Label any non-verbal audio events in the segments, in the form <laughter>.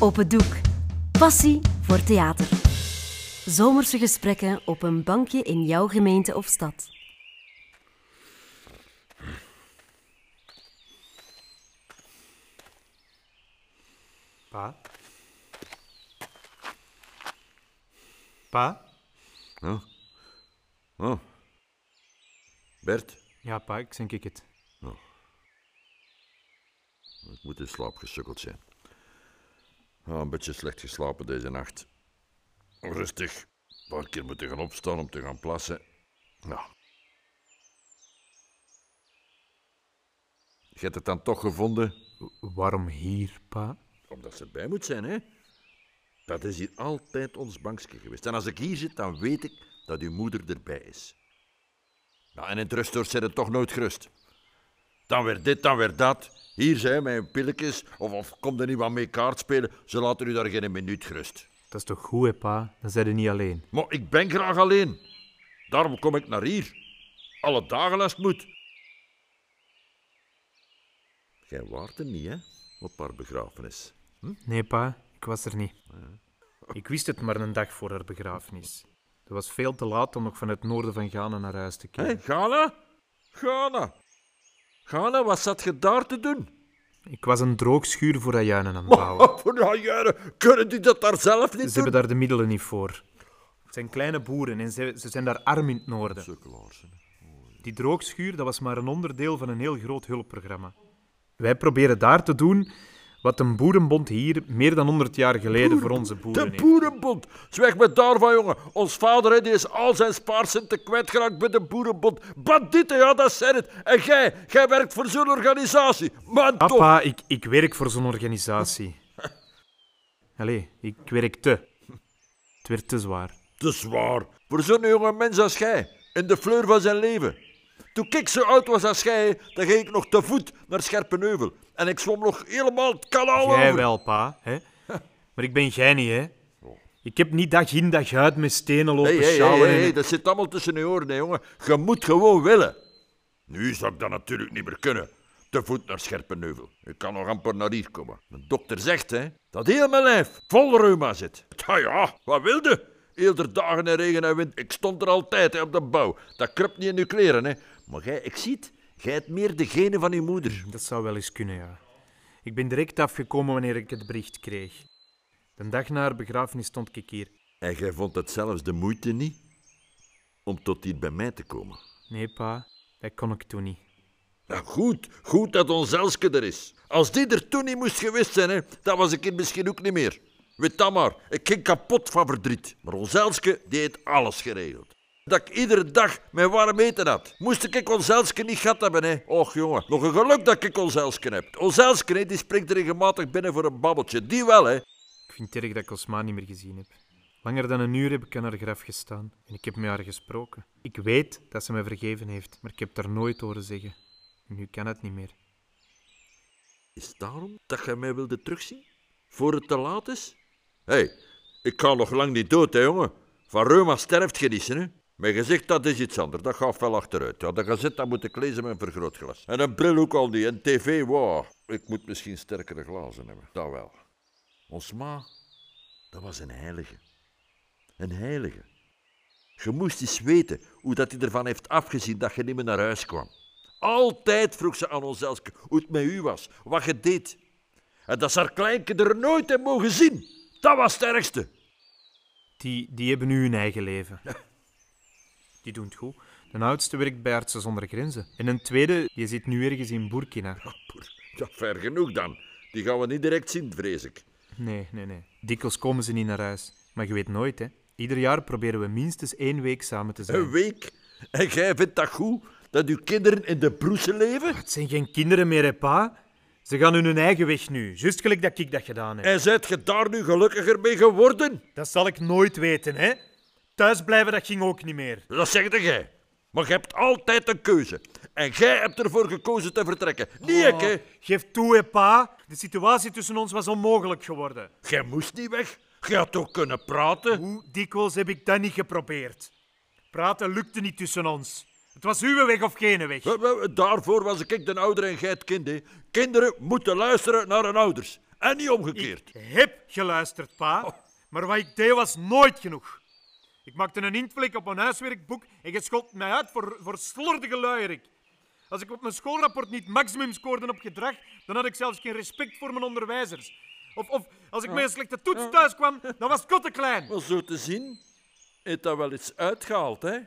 Open doek. Passie voor theater. Zomerse gesprekken op een bankje in jouw gemeente of stad. Pa? Pa? Oh. Bert, Ja, pa, ik denk ik het. ik moet in slaap gesukkeld zijn. Ah, een beetje slecht geslapen deze nacht. Rustig. Een paar keer moeten gaan opstaan om te gaan plassen. Ja. Je hebt het dan toch gevonden? Waarom hier, pa? Omdat ze erbij moet zijn, hè? Dat is hier altijd ons bankje geweest. En als ik hier zit, dan weet ik dat uw moeder erbij is. Nou, en in het ruststoort zit het toch nooit gerust. Dan weer dit, dan weer dat. Hier zijn mijn pilletjes. Of, of kom er niet wat mee kaart spelen. Ze laten u daar geen minuut gerust. Dat is toch goed, hè, pa? Dan zijn je niet alleen. Maar ik ben graag alleen. Daarom kom ik naar hier. Alle dagen als het moet. Jij waart er niet, hè? Op haar begrafenis. Nee, pa, ik was er niet. Ik wist het maar een dag voor haar begrafenis. Het was veel te laat om nog van het noorden van Ghana naar huis te Hé, keren. Ghana? Ghana? Ghana, wat zat je daar te doen? Ik was een droogschuur voor ajuinen aan het bouwen. Oh, <laughs> voor jaren, kunnen die dat daar zelf niet Ze doen? hebben daar de middelen niet voor. Het zijn kleine boeren en ze, ze zijn daar arm in het noorden. Sukkelaars. Die droogschuur dat was maar een onderdeel van een heel groot hulpprogramma. Wij proberen daar te doen wat een boerenbond hier meer dan 100 jaar geleden voor onze boeren De heeft. Boerenbond. Zwijg met daarvan, jongen. Ons vader hè, die is al zijn spaarcenten kwijtgeraakt bij de Boerenbond. Bandieten, ja, dat zijn het. En jij, jij werkt voor zo'n organisatie. Papa, ik, ik werk voor zo'n organisatie. <laughs> Allee, ik werk te. Het werd te zwaar. Te zwaar. Voor zo'n jonge mens als jij. In de fleur van zijn leven. Toen ik zo oud was als jij, dan ging ik nog te voet naar Scherpenheuvel. En ik zwom nog helemaal het kanaal Jij over. wel, pa. Hè? <laughs> Maar ik ben jij niet, hè? Ik heb niet dag in dag uit met stenen lopen sjouwen en- hé, dat zit allemaal tussen je oren, hè, jongen. Je moet gewoon willen. Nu zou ik dat natuurlijk niet meer kunnen. Te voet naar Scherpenheuvel. Ik kan nog amper naar hier komen. De dokter zegt hè, dat heel mijn lijf vol reuma zit. <laughs> Ja, ja, wat wilde? Eerder dagen in regen en wind. Ik stond er altijd hè, op de bouw. Dat krupt niet in uw kleren, hè. Maar jij, ik zie het, jij hebt meer de genen van uw moeder. Dat zou wel eens kunnen, ja. Ik ben direct afgekomen wanneer ik het bericht kreeg. De dag na haar begrafenis stond ik hier. En jij vond het zelfs de moeite niet om tot hier bij mij te komen. Nee, pa, dat kon ik toen niet. Nou, goed, goed dat ons Elske er is. Als die er toen niet moest geweest zijn, hè, dan was ik hier misschien ook niet meer. Weet dat maar, ik ging kapot van verdriet. Maar ons Elske, die heeft alles geregeld. Dat ik iedere dag mijn warm eten had. Moest ik ons Elske niet gehad hebben, hè. Och, jongen, nog een geluk dat ik ons Elske heb. Ons Elske, hè, die springt er regelmatig binnen voor een babbeltje. Die wel, hè. Vind het erg dat ik Osma niet meer gezien heb. Langer dan een uur heb ik aan haar graf gestaan en ik heb met haar gesproken. Ik weet dat ze me vergeven heeft, maar ik heb daar nooit horen zeggen. Nu kan het niet meer. Is het daarom dat jij mij wilde terugzien? Voor het te laat is? Hé, hey, ik ga nog lang niet dood, hè, jongen. Van reuma sterft je hè. Mijn gezicht, dat is iets anders. Dat gaat fel achteruit. Ja, de gazet, dat moet ik lezen met een vergrootglas. En een bril ook al niet. En tv, wow. Ik moet misschien sterkere glazen hebben. Dat wel. Ons ma, dat was een heilige. Een heilige. Je moest eens weten hoe dat hij ervan heeft afgezien dat je niet meer naar huis kwam. Altijd vroeg ze aan ons Elske hoe het met u was, wat je deed. En dat ze haar kleinke er nooit in mogen zien. Dat was het ergste. Die, die hebben nu hun eigen leven. <laughs> Die doen het goed. De oudste werkt bij Artsen zonder Grenzen. En een tweede, die zit nu ergens in Burkina. Ja, ver genoeg dan. Die gaan we niet direct zien, vrees ik. Nee, nee, nee. Dikwijls komen ze niet naar huis. Maar je weet nooit, hè. Ieder jaar proberen we minstens één week samen te zijn. Een week. En jij vindt dat goed? Dat uw kinderen in de broese leven? Het zijn geen kinderen meer, hè, pa. Ze gaan hun eigen weg nu. Juist gelijk dat ik dat gedaan heb. En zijt je daar nu gelukkiger mee geworden? Dat zal ik nooit weten, hè. Thuis blijven, dat ging ook niet meer. Dat zegt jij. Maar je hebt altijd een keuze. En jij hebt ervoor gekozen te vertrekken. Niet ik, hè. Geef toe, hè, pa. De situatie tussen ons was onmogelijk geworden. Jij moest niet weg. Je had toch kunnen praten? Hoe dikwijls heb ik dat niet geprobeerd? Praten lukte niet tussen ons. Het was uw weg of geen weg. Daarvoor was ik de ouder en gij het kind. hè. Kinderen moeten luisteren naar hun ouders. En niet omgekeerd. Ik heb geluisterd, pa. Maar wat ik deed was nooit genoeg. Ik maakte een inktvlek op mijn huiswerkboek en je schold mij uit voor, voor slordige luierik. Als ik op mijn schoolrapport niet maximum scoorde op gedrag, dan had ik zelfs geen respect voor mijn onderwijzers. Of, of als ik met een slechte toets thuis kwam, dan was het klein. Maar zo te zien, heeft dat wel iets uitgehaald, hè?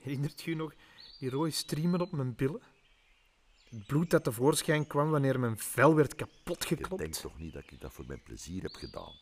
Herinnert je nog die rode striemen op mijn billen? Het bloed dat tevoorschijn kwam wanneer mijn vel werd kapotgeklopt. denkt toch niet dat ik dat voor mijn plezier heb gedaan?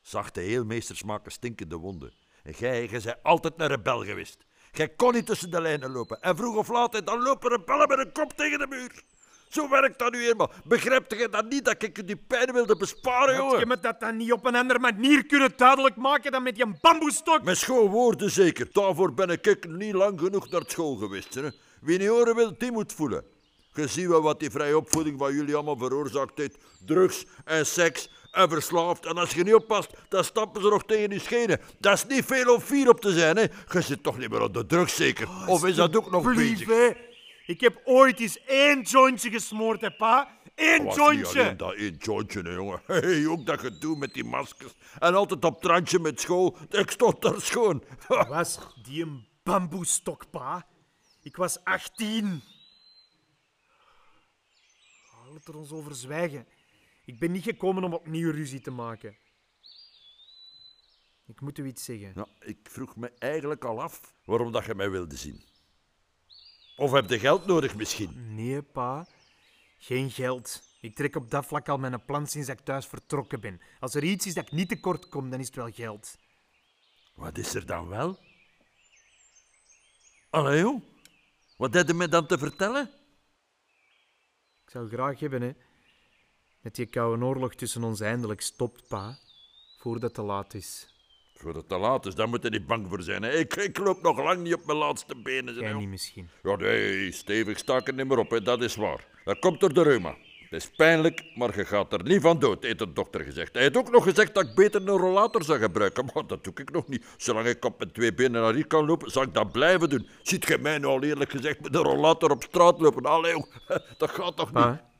Zachte heelmeesters maken stinkende wonden. Jij, jij bent altijd een rebel geweest. Jij kon niet tussen de lijnen lopen. En vroeg of laat, dan lopen rebellen met een kop tegen de muur. Zo werkt dat nu eenmaal. Begrijpt je dat niet, dat ik je die pijn wilde besparen, Had je me dat dan niet op een andere manier kunnen duidelijk maken dan met je bamboestok? Met schoolwoorden zeker. Daarvoor ben ik niet lang genoeg naar school geweest. Hè. Wie niet horen wil, die moet voelen. Wel wat die vrije opvoeding van jullie allemaal veroorzaakt heeft. Drugs en seks en verslaafd. En als je niet oppast, dan stappen ze nog tegen je schenen. Dat is niet veel om fier op te zijn, hè. Je zit toch niet meer op de drugs, zeker? of is dat ook nog bezig? hè. Ik heb ooit eens één jointje gesmoord, hè, pa. Eén Was niet alleen jointje. dat één jointje, hè, jongen. <laughs> Hey, ook dat gedoe met die maskers. En altijd op trantje met school. Ik stond daar schoon. <laughs> Was die een bamboestok, pa? Ik was 18. Laat er ons over zwijgen. Ik ben niet gekomen om opnieuw ruzie te maken. Ik moet u iets zeggen. Ja, ik vroeg me eigenlijk al af waarom dat je mij wilde zien. Of heb je geld nodig misschien? Nee, pa. Geen geld. Ik trek op dat vlak al mijn plan sinds ik thuis vertrokken ben. Als er iets is dat ik niet tekort kom, dan is het wel geld. Wat is er dan wel? Allee. Wat heb je me dan te vertellen? Ik zou graag hebben, hè. Dat die koude oorlog tussen ons eindelijk stopt, pa. Voordat het te laat is. Voordat het te laat is, dan moet je niet bang voor zijn. Hè. Ik, ik loop nog lang niet op mijn laatste benen. Jij niet misschien. Ja, nee, stevig sta ik er niet meer op, hè. dat is waar. Dat komt door de reuma. Het is pijnlijk, maar je gaat er niet van dood, heeft de dokter gezegd. Hij heeft ook nog gezegd dat ik beter een rollator zou gebruiken, maar dat doe ik nog niet. Zolang ik op mijn twee benen naar hier kan lopen, zal ik dat blijven doen. Ziet je mij nou al eerlijk gezegd met een rollator op straat lopen? Allee, <laughs> dat gaat toch niet? Pa,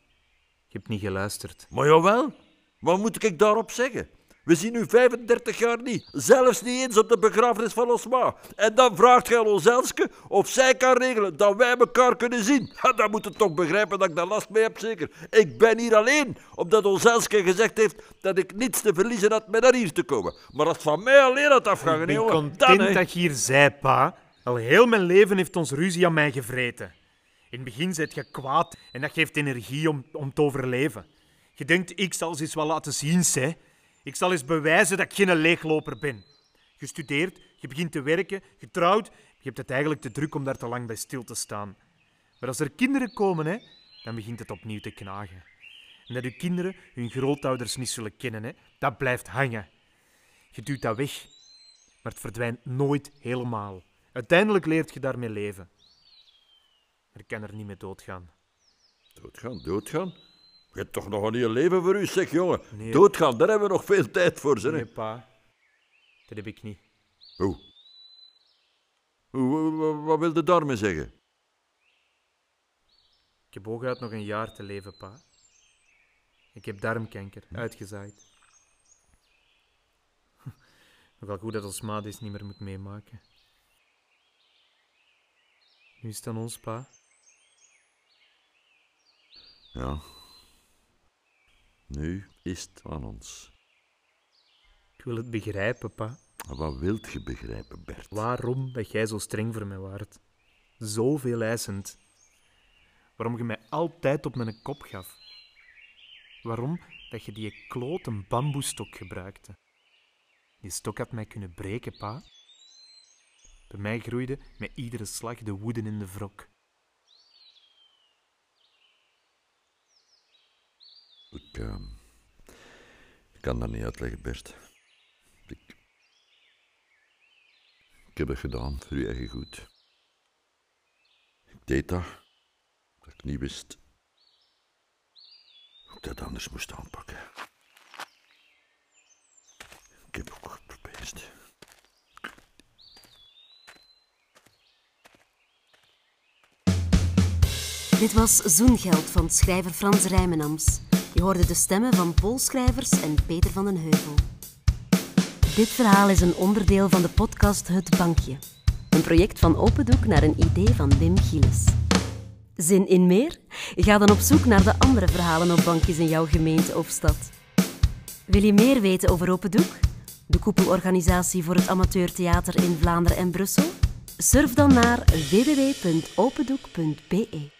hebt niet geluisterd. Maar jawel, wat moet ik daarop zeggen? We zien nu 35 jaar niet, zelfs niet eens op de begrafenis van ons ma. En dan vraagt gij aan ons Elske of zij kan regelen dat wij elkaar kunnen zien. Ja, dan moet je toch begrijpen dat ik daar last mee heb, zeker. Ik ben hier alleen, omdat ons Elske gezegd heeft dat ik niets te verliezen had met naar hier te komen. Maar als het van mij alleen had afgehangen, Ik ben jongen, content dan, dat je hier zei, pa. Al heel mijn leven heeft ons ruzie aan mij gevreten. In het begin zet je kwaad en dat geeft energie om, om te overleven. Je denkt, ik zal ze eens wel laten zien, hè. Ik zal eens bewijzen dat ik geen leegloper ben. Je studeert, je begint te werken, je trouwt. Je hebt het eigenlijk te druk om daar te lang bij stil te staan. Maar als er kinderen komen, hè, dan begint het opnieuw te knagen. En dat uw kinderen hun grootouders niet zullen kennen, hè, dat blijft hangen. Je duwt dat weg, maar het verdwijnt nooit helemaal. Uiteindelijk leert je daarmee leven. Ik kan er niet mee doodgaan. Doodgaan, doodgaan? Je hebt toch nog een heel leven voor u, zeg jongen. Nee. Doodgaan, daar hebben we nog veel tijd voor, zeg. Nee, pa. Dat heb ik niet. Hoe? Hoe, wa- wa- wat wil je daarmee zeggen? Ik heb hooguit nog een jaar te leven, pa. Ik heb darmkanker, uitgezaaid. <laughs> Nogal goed dat ons ma dit niet meer moet meemaken. Nu is het aan ons, pa. Ja. Nu is het aan ons. Ik wil het begrijpen, pa. Wat wilt je begrijpen, Bert? Waarom dat jij zo streng voor mij waart? Zoveel eisend. Waarom je mij altijd op mijn kop gaf. Waarom dat je die klote bamboestok gebruikte. Die stok had mij kunnen breken, pa. Bij mij groeide met iedere slag de woede in de wrok. Ik, ehm, ik kan dat niet uitleggen, Bert. Ik, ik heb het gedaan voor je eigen goed. Ik deed dat, dat ik niet wist hoe ik dat anders moest aanpakken. Ik heb ook geprobeerd. Dit was Zoengeld van schrijver Frans Rijmenams. Je hoorde de stemmen van Paul Schrijvers en Peter van den Heuvel. Dit verhaal is een onderdeel van de podcast Het Bankje. Een project van Open Doek naar een idee van Wim Gilles. Zin in meer? Ga dan op zoek naar de andere verhalen op bankjes in jouw gemeente of stad. Wil je meer weten over Open Doek? De koepelorganisatie voor het amateurtheater in Vlaanderen en Brussel? Surf dan naar www.opendoek.be.